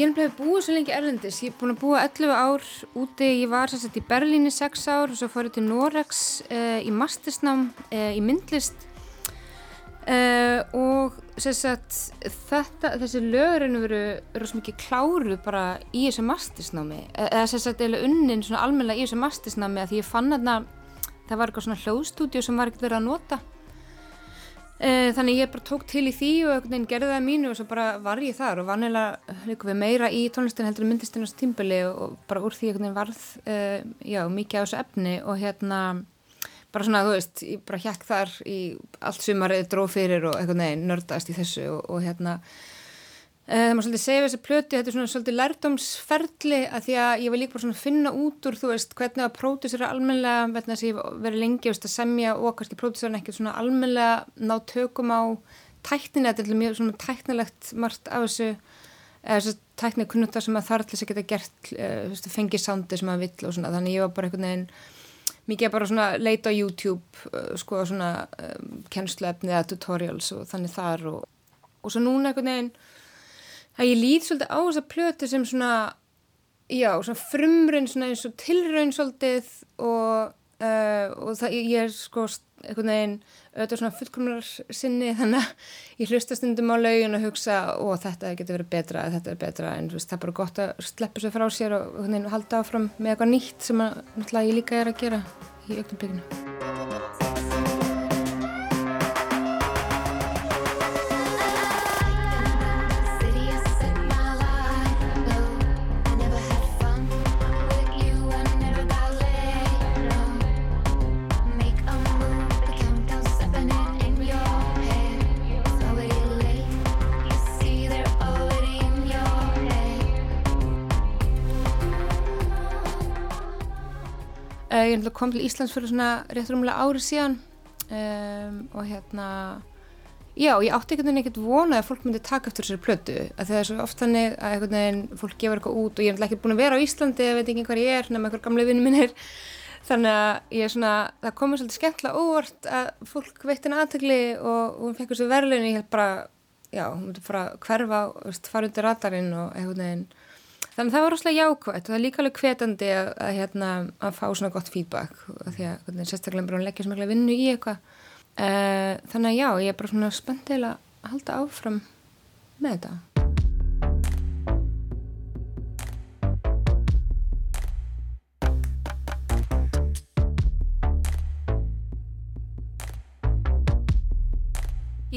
ég er nefnilega búið svo lengi erlendis, ég er búin að búa 11 ár úti, ég var sérstaklega í Berlín í 6 ár og svo fór ég til Norex uh, í mastersnám uh, í myndlist. Uh, og sérstaklega þetta, þessi lögurinn veru, svo mikið kláru bara í þessu mastersnámi, eða sérstaklega unnin svona almennilega í þessu mastersnámi að því ég fann þarna, það var eitthvað svona hljóðstúdíu sem var ekkert verið að nota Þannig ég bara tók til í því og einhvern veginn gerði það mínu og svo bara var ég þar og vannilega líka við meira í tónlistin heldur þessu tímbili og bara úr því einhvern veginn varð uh, já, mikið á þessu efni og hérna bara svona þú veist, ég bara hjekk þar í allt sumarið dróð fyrir og einhvern veginn nördast í þessu og, og hérna það maður svolítið segja þessi plöti, þetta er svona svolítið lærdomsferli að því að ég var líka bara svona að finna út úr þú veist hvernig að pródúsera almenlega verðin að ég verið lengi veist, að semja og kannski pródúsera ekki svona almenlega ná tökum á tæknina, þetta er mjög svona tæknilegt margt af þessu eða þessu tæknileg kunnundar sem að þar til þess að geta gert uh, fengið soundi sem að vill og svona. Þannig ég var bara einhvern veginn mikið bara svona leita á YouTube sko svona um, kennsluefni eða tutorials og þannig þar og, og svo núna einhvern veginn að ég lít svolítið á þessa plötu sem svona já, svona frumrun svona eins og tilraun svolítið og, uh, og það, ég er sko einhvern veginn auðvitað svona fullkomnar sinni þannig að ég hlusta stundum á laugin og hugsa og þetta getur verið betra þetta er betra en veist, það er bara gott að sleppa sér frá sér og veginn, halda áfram með eitthvað nýtt sem að ég líka er að gera í auknumbygginu Ég kom til Íslands fyrir svona rétt rúmlega ári síðan. Um, og hérna Já, ég átti einhvern veginn ekkert vonað að fólk myndi taka eftir þessari plötu að það er svo oft þannig að einhvern veginn fólk gefur eitthvað út og ég er náttúrulega ekki búin að vera á Íslandi ég veit ekki hvað ég er, nema einhver gamle vinnu minnir þannig að ég er svona það komið svolítið skemmtilega óvart að fólk veitt henni aðtökli og, og hún fekk þessu verðlun ég held bara, já, hún myndi bara hverfa, veist, fara undir radarinn og einhvern veginn þannig að það var rosalega jákvæmt og það er líka alveg hvetandi að, að, hérna, að fá svona gott og því að sérstaklega bara hún leggja svo mikla vinnu í eitthvað. Uh, þannig að já, ég er bara svona spenntið að halda áfram með þetta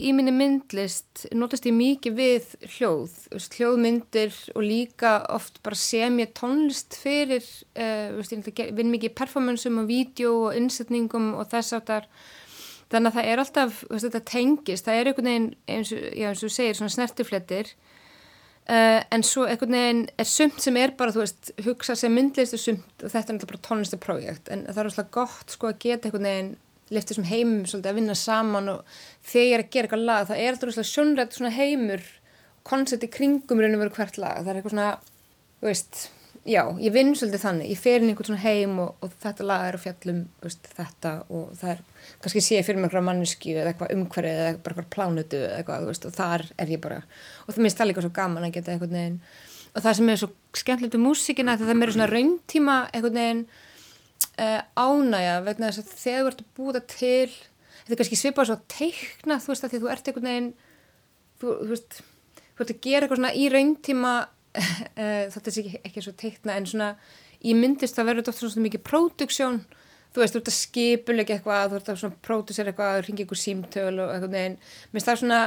Í minni myndlist notast ég mikið við hljóð, hljóðmyndir og líka oft bara sem ég tónlist fyrir, uh, ég vinn mikið í performansum og vídeo og innsetningum og þess áttar. Þannig að það er alltaf, veist, þetta tengist, það er einhvern veginn, eins og, já, eins og segir, svona snertiflettir, uh, en svo einhvern veginn er sumt sem er bara, þú veist, hugsa sem myndlist og sumt og þetta er alltaf bara tónlistaprojekt, en það er alltaf gott sko að geta einhvern veginn lifta þessum heimum svolítið að vinna saman og þegar ég er að gera eitthvað lag það er svona sjónrætt svona heimur koncept í kringum raun og veru hvert lag. Það er eitthvað svona, þú veist já, ég vinn svolítið þannig, ég fer inn einhvern svona heim og, og þetta lag er á fjallum veist, þetta og það er, kannski sé ég fyrir mig einhverja manneski eða eitthvað umhverfið eða bara eitthvað plánutu eða eitthvað, veist, og þar er ég bara og það minnst það líka svo gaman að geta einhvern veginn. Og það sem er svo skemmtilegt um músíkina það er meira svona rauntíma einhvern veginn uh, ánægja vegna þess að þegar þú ert að búa það til þetta er kannski svipað svo að teikna þú veist að því þú ert einhvern veginn þú, þú veist, þú ert að gera eitthvað svona í rauntíma uh, þetta er ekki, ekki svo teikna en svona í myndist það verður þetta ofta svona mikið próduksjón þú veist, þú ert að skipulega eitthvað þú ert að svona pródusera eitthvað, ringa ykkur símtöl og eitthvað neginn, minnst það er svona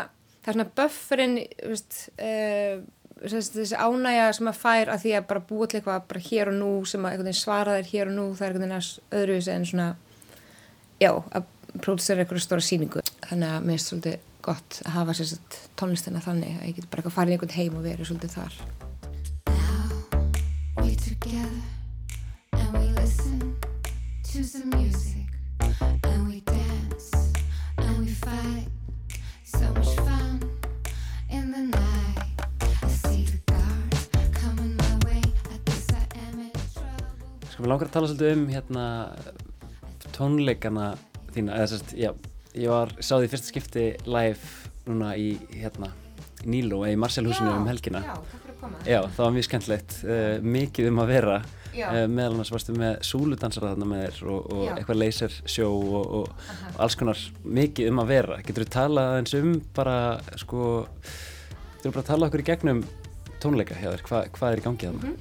það er svona bufferinn veist, uh, þessi ánægja sem að fær að því að bara búa til eitthvað bara hér og nú sem að svara þér hér og nú það er einhvern veginn öðruvis en svona já, að pródusera eitthvað stóra síningu þannig að mér er svolítið gott að hafa sérst tónlistina þannig að ég get bara eitthvað farið í einhvern heim og verið svolítið þar.
Now we together and we listen to some music
Sko, mér langar að tala svolítið um hérna tónleikana þína, eða sérst, já, ég var, sá því fyrsta skipti live núna í, hérna, Níló, eða í Marcelhúsinu um helgina.
Já, takk fyrir að koma.
Já, það var mjög skemmtilegt, uh, mikið um að vera, uh, meðal annars varstu með súludansara þarna með þér og, og eitthvað lasersjó og, og, og alls konar mikið um að vera. Getur þú talað eins um bara, sko, getur þú bara talað okkur í gegnum tónleika hjá þér, Hva, hvað er í gangi þarna?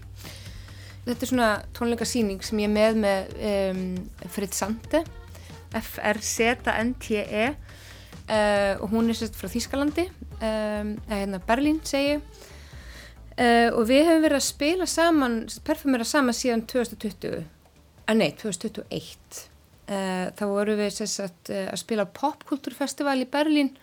Þetta er svona tónleikasýning sem ég er með með um, Fritz Sande F-R-Z-N-T-E uh, og hún er sérst frá Þýskalandi um, eða hérna Berlín segi uh, og við hefum verið að spila saman perfumera saman síðan 2020 að nei, 2021 uh, þá vorum við sérst uh, að spila á popkultúrfestival í Berlín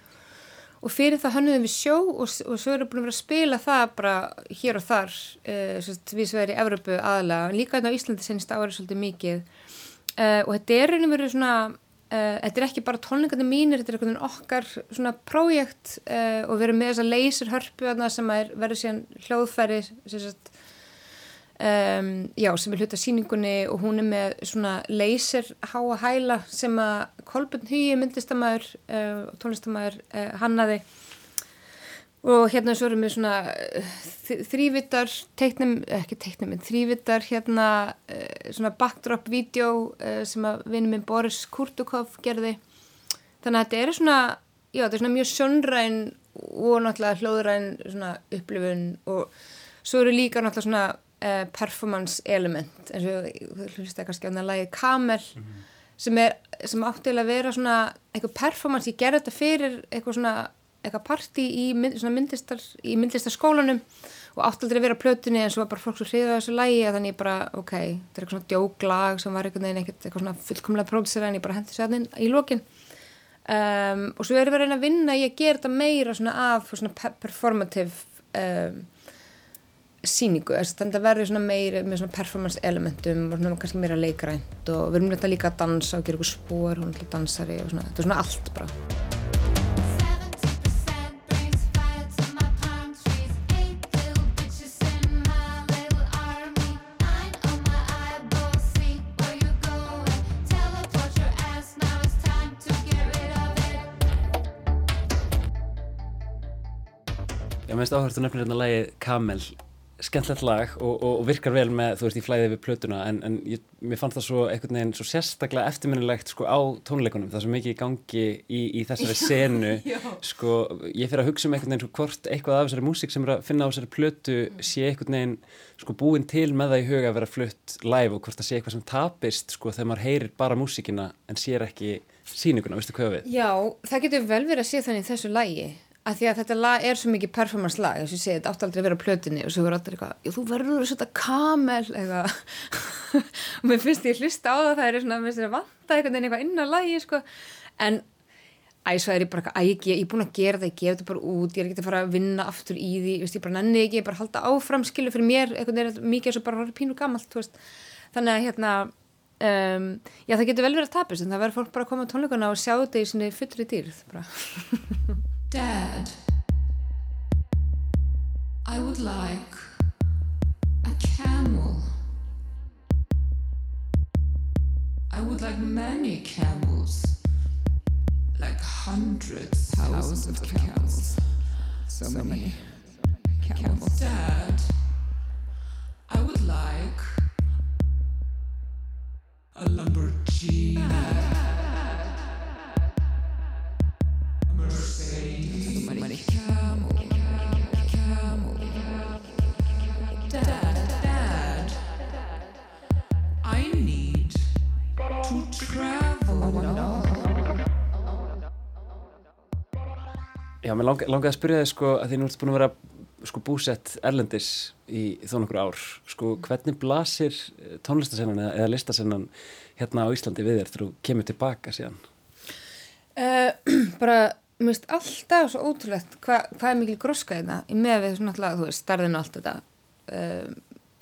og fyrir það hönnuðum við sjó og, og svo erum við búin að vera að spila það bara hér og þar uh, sérst, við sem erum í Evropu aðalega, líka hérna á Íslandi senst árið svolítið mikið. Uh, og þetta er og verið svona uh, þetta er ekki bara tónleikandi mínir, þetta er einhvern veginn okkar svona prójekt og við erum með þessa laserhörpu sem er, verður síðan hljóðfæri sérst, um, já, sem er hluta síningunni og hún er með svona laser háa hæla sem að Kolbjörn Hugi myndlistamæður uh, og tónlistamæður uh, hannaði. Og hérna svo erum við svona uh, þ- þrívítar teiknum, ekki teiknum, en þrívítar hérna uh, svona backdrop-vídeó sem að vinnum minn Boris Kurtukov gerði. Þannig að þetta er svona já, þetta er svona mjög sjónræn og náttúrulega hljóðræn svona upplifun og svo eru líka náttúrulega svona uh, performance element eins og þú hlusta kannski á það lagi Kamel sem er, sem áttilega að vera svona eitthvað performance, ég gerði þetta fyrir eitthvað svona, eitthvað party í, mynd, í myndlistarskólanum og átti aldrei að vera plötunni en svo var bara fólk svo hriðið á þessu lægi að þannig ég bara, ok, þetta er eitthvað svona djóklag sem var einhvern veginn eitthvað svona fullkomlega pródusera en ég bara hendi sér þannig í lokin. Um, og svo erum við að reyna að vinna að gera þetta meira svona af svona pe- performative um, síningu, þannig að verður meir með svona performance elementum og svona kannski meira leikrænt og við erum líka að dansa og gera eitthvað spór og náttúrulega dansari og svona, þetta er svona allt bara.
Ég meðist áherslu nefnir hérna lægið Kamel skemmtilegt lag og, og, og virkar vel með, þú veist, í flæðið við plötuna en, en ég, mér fannst það svo einhvern veginn svo sérstaklega eftirminnilegt sko á tónleikunum það svo mikið í gangi í, í þessari senu. sko, ég fyrir að hugsa um einhvern veginn svo hvort eitthvað af þessari músík sem er að finna á þessari plötu sé einhvern veginn sko búin til með það í huga að vera flutt live og hvort það sé eitthvað sem tapist sko þegar maður heyrir bara músíkina en sér ekki sýninguna, veistu hvað við?
Já, það getur vel verið að sé þannig í þessu lægi að því að þetta lag er svo mikið performance lag eins og ég segi, þetta átti aldrei að vera á plötunni og svo verður allir eitthvað, "Jú, þú verður að setja kamel eitthvað og mér finnst ég hlusta á það, það er svona, mér finnst þetta vanta einhvern veginn eitthvað inn á lagi sko. en æsvað er ég bara, eitthvað, æ, ég, ég er búin að gera það, ég gef þetta bara út ég er ekki að fara að vinna aftur í því ég, veist, ég bara nenni ekki, ég bara halda áfram skilu fyrir mér er mikið og bara pínu gamalt þannig að hérna um, já það getur vel verið að tapast en það verður fólk bara að koma á tónleikuna og sjá þetta í sinni fullri dýrð
Dad, I would like a camel. I would like many camels. Like hundreds, thousands of camels. So many camels. Dad, I would like a Lamborghini.
Já, mér lang, langaði að spyrja þig sko að því nú ertu búin að vera sko búsett erlendis í þó nokkur ár sko hvernig blasir tónlistasennan eða, eða listasennan hérna á Íslandi við þér þegar þú kemur tilbaka síðan?
Uh, bara, mér finnst alltaf svo ótrúlegt hva, hvað er mikil gróska í það í með við svona alltaf, þú veist, starðinu og allt þetta um,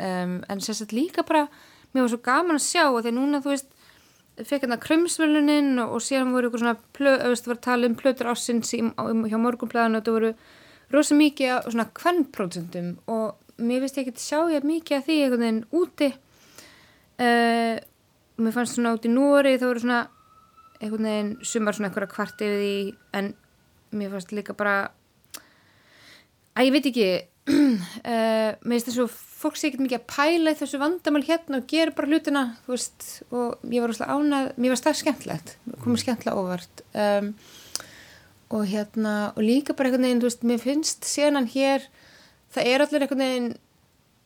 um, en sérstaklega líka bara, mér var svo gaman að sjá og því núna, þú veist fekk hérna krömsvölunin og, og síðan voru ykkur svona, það var tala um plötur ásins í, á, hjá morgunblæðinu og það voru rosa mikið af svona kvennprósentum og mér finnst ekki að sjá ég mikið af því einhvern veginn úti. Uh, mér fannst svona út í Nóri þá voru svona einhvern veginn sumar svona einhverja kvart yfir því en mér fannst líka bara að ég veit ekki uh, mér finnst þess að fólk sé ekkert mikið að pæla þessu vandamál hérna og gera bara hlutina veist og ég var rosalega ánað mér var stað skemmtlegt, komið skemmtlega óvart. Um, og hérna og líka bara einhvern veginn, þú veist, mér finnst senan hér, það er allir einhvern veginn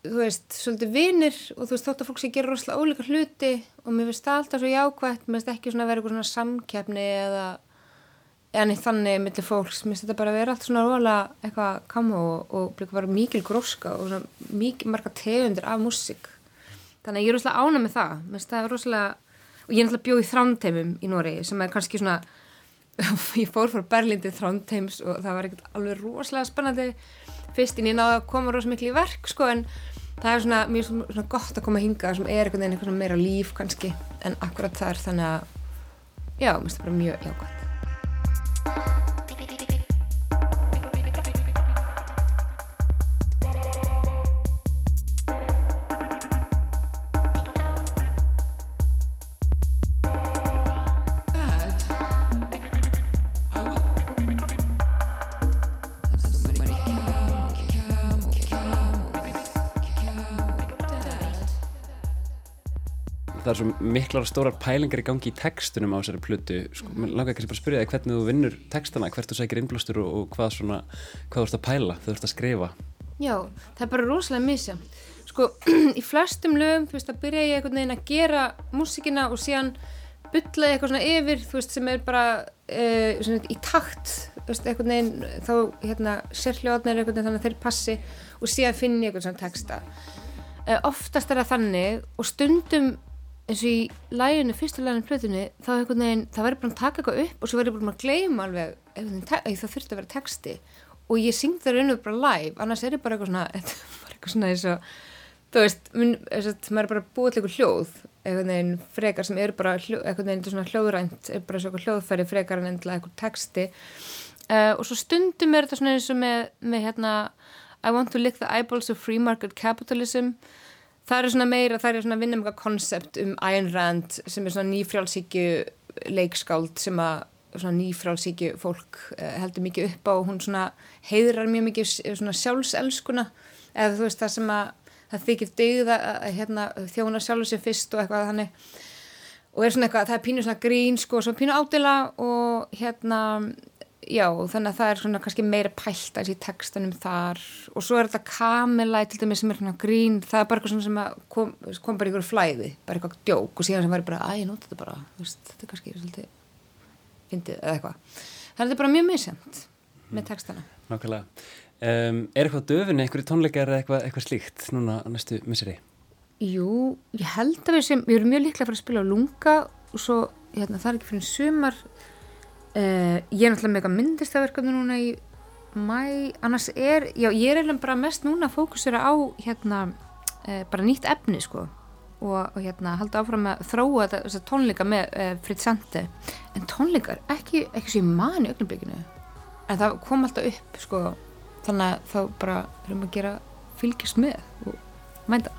þú veist, svolítið vinir og þú veist, þótt að fólk sé að gera rosalega ólíka hluti og mér finnst það alltaf svo jákvægt mér finnst ekki svona að vera eitthvað svona samkeppni eða neitt þannig millir fólks, mér finnst þetta bara að vera allt svona rosalega eitthvað kamo og, og líka bara mikil gróska og svona mikil marga tegundir af músík. Þannig að ég er rosalega ána með það. Mér finnst það rosalega, og ég er náttúrulega bjóð í þrámteimum í Nóri sem er kannski svona ég fór frá Berlín til Þrándheims og það var ekkert alveg rosalega spennandi. Fyrst en ég náði að koma rosalega miklu í verk sko en það er svona mjög svona, gott að koma að hinga sem er einhvern veginn eitthvað meira líf kannski en akkurat þar. Þannig að já, mér finnst það bara mjög jákvæmt Thank you
það er svo miklar og stórar pælingar í gangi í textunum á þessari plötu. Sko, mér langar kannski bara að spyrja þig hvernig þú vinnur textana, hvert þú sækir innblástur og, og hvað svona, hvað þú ert að pæla þú ert að skrifa.
Já, það er bara rosalega misjamt sko, í flestum lögum, þú veist, að byrja ég einhvern veginn að gera músikina og síðan bylla ég eitthvað svona yfir þú veist, sem er bara uh, svona, í takt, þú veist, einhvern veginn þá, hérna, sérhljóðnir einhvern veginn þannig að þeir passi og síðan finn ég einhvern svona texta. Uh, oftast er það þannig og stundum eins og í læginu, fyrsta læginu plötunni þá einhvern veginn, það verður bara að taka eitthvað upp og svo verður bara að gleyma alveg veginn, það þurfti að vera texti. Og ég syng það raun og bara live, annars er ég bara eitthvað svona eitthvað svona eins og þú veist, minn, þess að maður er bara búið til eitthvað hljóð, einhvern veginn frekar sem eru bara hljó, einhvern veginn svona hljóðrænt er bara svona hljóðfæri frekar en endilega eitthvað texti. Uh, og svo stundum er þetta svona eins og með, með hérna I want to lick the eyeballs of free market capitalism það er svona meira, það er svona vinnum eitthvað koncept um Ayn Rand sem er svona nýfrjálsíkju leikskáld sem að svona nýfrálsíkju fólk uh, heldur mikið upp á og hún svona heiðrar mjög mikið svona sjálfselskuna. Eða þú veist það sem að það þykir dygð að, að hérna, þjóna sjálfur sér fyrst og eitthvað þannig. Og er svona eitthvað, það er pínu svona grín sko, svo pínu ádela og hérna já, þannig að það er svona kannski meira pælt aðeins í textanum þar. Og svo er þetta kamelæ til dæmis sem er svona grín, það er bara eitthvað svona sem kom, kom bara ykkur flæði, bara eitthvað djók. Og síðan sem var bara, að ég nota þetta bara. Veist, þetta er kannski svolítið fyndið eða eitthvað, þannig að þetta er bara mjög misjönd með textana.
Nákvæmlega. Um, er eitthvað döfin, einhverju tónleikar eða eitthvað, eitthvað slíkt núna næstu misseri?
Jú, ég held að við sem, við erum mjög líklega að fara að spila á lunga og svo, hérna, uh, ég er náttúrulega með eitthvað myndlistaverkefni núna í mæ, annars er, já, ég er eiginlega bara mest núna að fókusera á, hérna, uh, bara nýtt efni, sko. Og, og hérna, halda áfram að þróa þessa tónleika með uh, Fritz Sante. En tónleikar, ekki, ekki sem ég man í augnablikinu. En það kom alltaf upp, sko. Þannig að þá bara erum að gera fylgjast með og mænda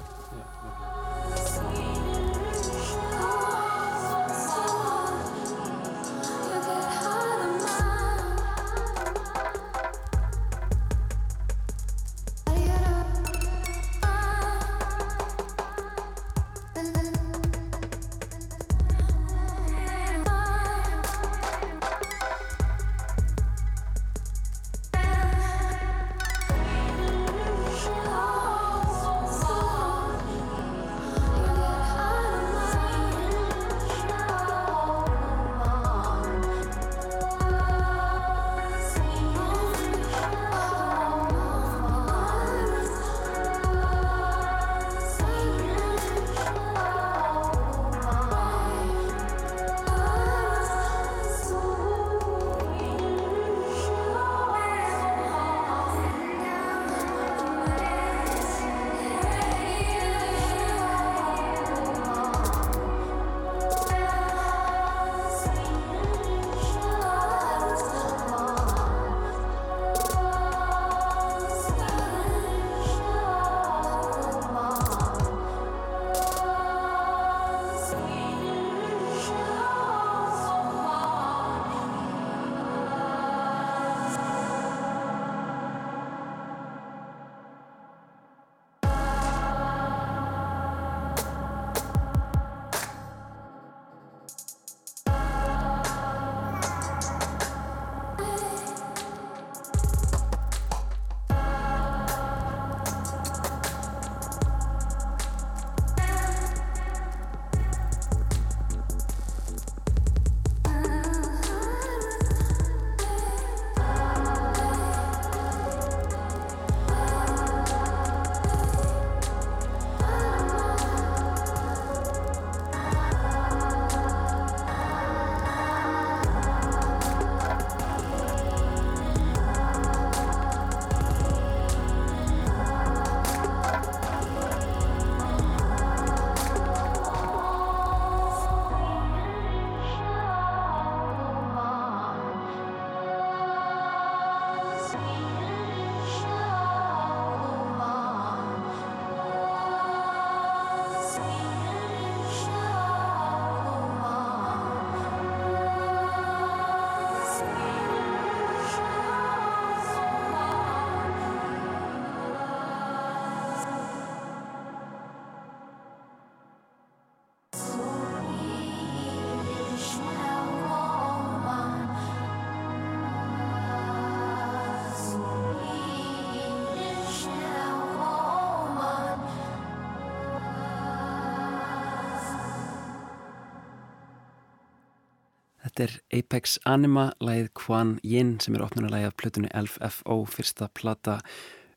Þetta er Apex Anima, lagið Kwan Yin sem er opnunarlagi af plötunni LFO, fyrsta plata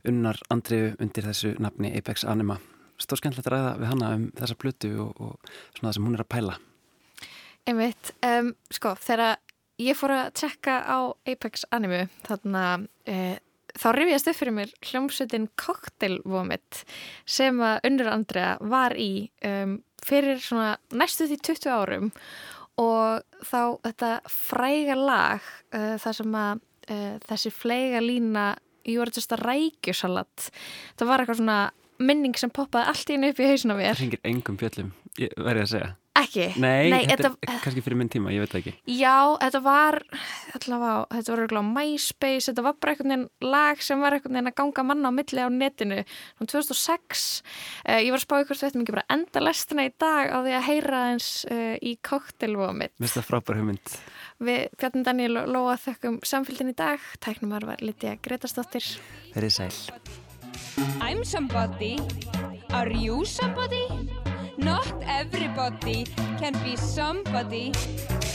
unnar andriðu undir þessu nafni Apex Anima. Stór skemmtilegt að ræða við hana um þessa plötu og, og svona það sem hún er að pæla.
Einmitt, um, sko, þegar ég fór að tjekka á Apex Animu, þarna uh, þá rifjast upp fyrir mér hljómsveitin Cocktail Vomit sem að Unnur Andrea var í um, fyrir svona næstu því 20 árum og þá þetta fræga lag uh, þar sem að uh, þessi fleiga lína are just a rækjusalat það var eitthvað svona minning sem poppaði allt í einu upp í hausina mér
Það ringir engum fjöllum, ég verði að segja.
Ekki?
Nei,
Nei
þetta,
þetta,
er kannski fyrir minn tíma, ég veit það ekki.
Já, þetta var allavega, þetta var örugglega á MySpace þetta var bara einhvern veginn lag sem var einhvern veginn að ganga manna á milli á netinu um 2006 uh, ég var að spá ykkur þetta mikið bara enda lestina í dag á því að heyra eins uh, í koktelvómið
Mér finnst það frábær hugmynd.
Við Bjarni Daniel og Lóa þökkum samfélgin í dag, tæknumar var Lítja Gretastóttir
Verið sæl.
I'm somebody. Are you somebody? Not everybody can be somebody.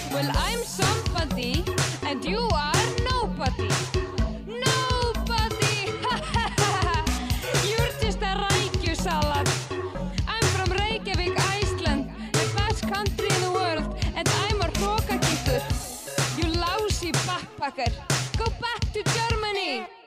Well, I'm somebody and you are nobody. Nobody! You're just a rækju salad. I'm from Reykjavík, Iceland, the best country in the world, and I'm a hrókakýttur. You lousy backpacker. Go back to Germany!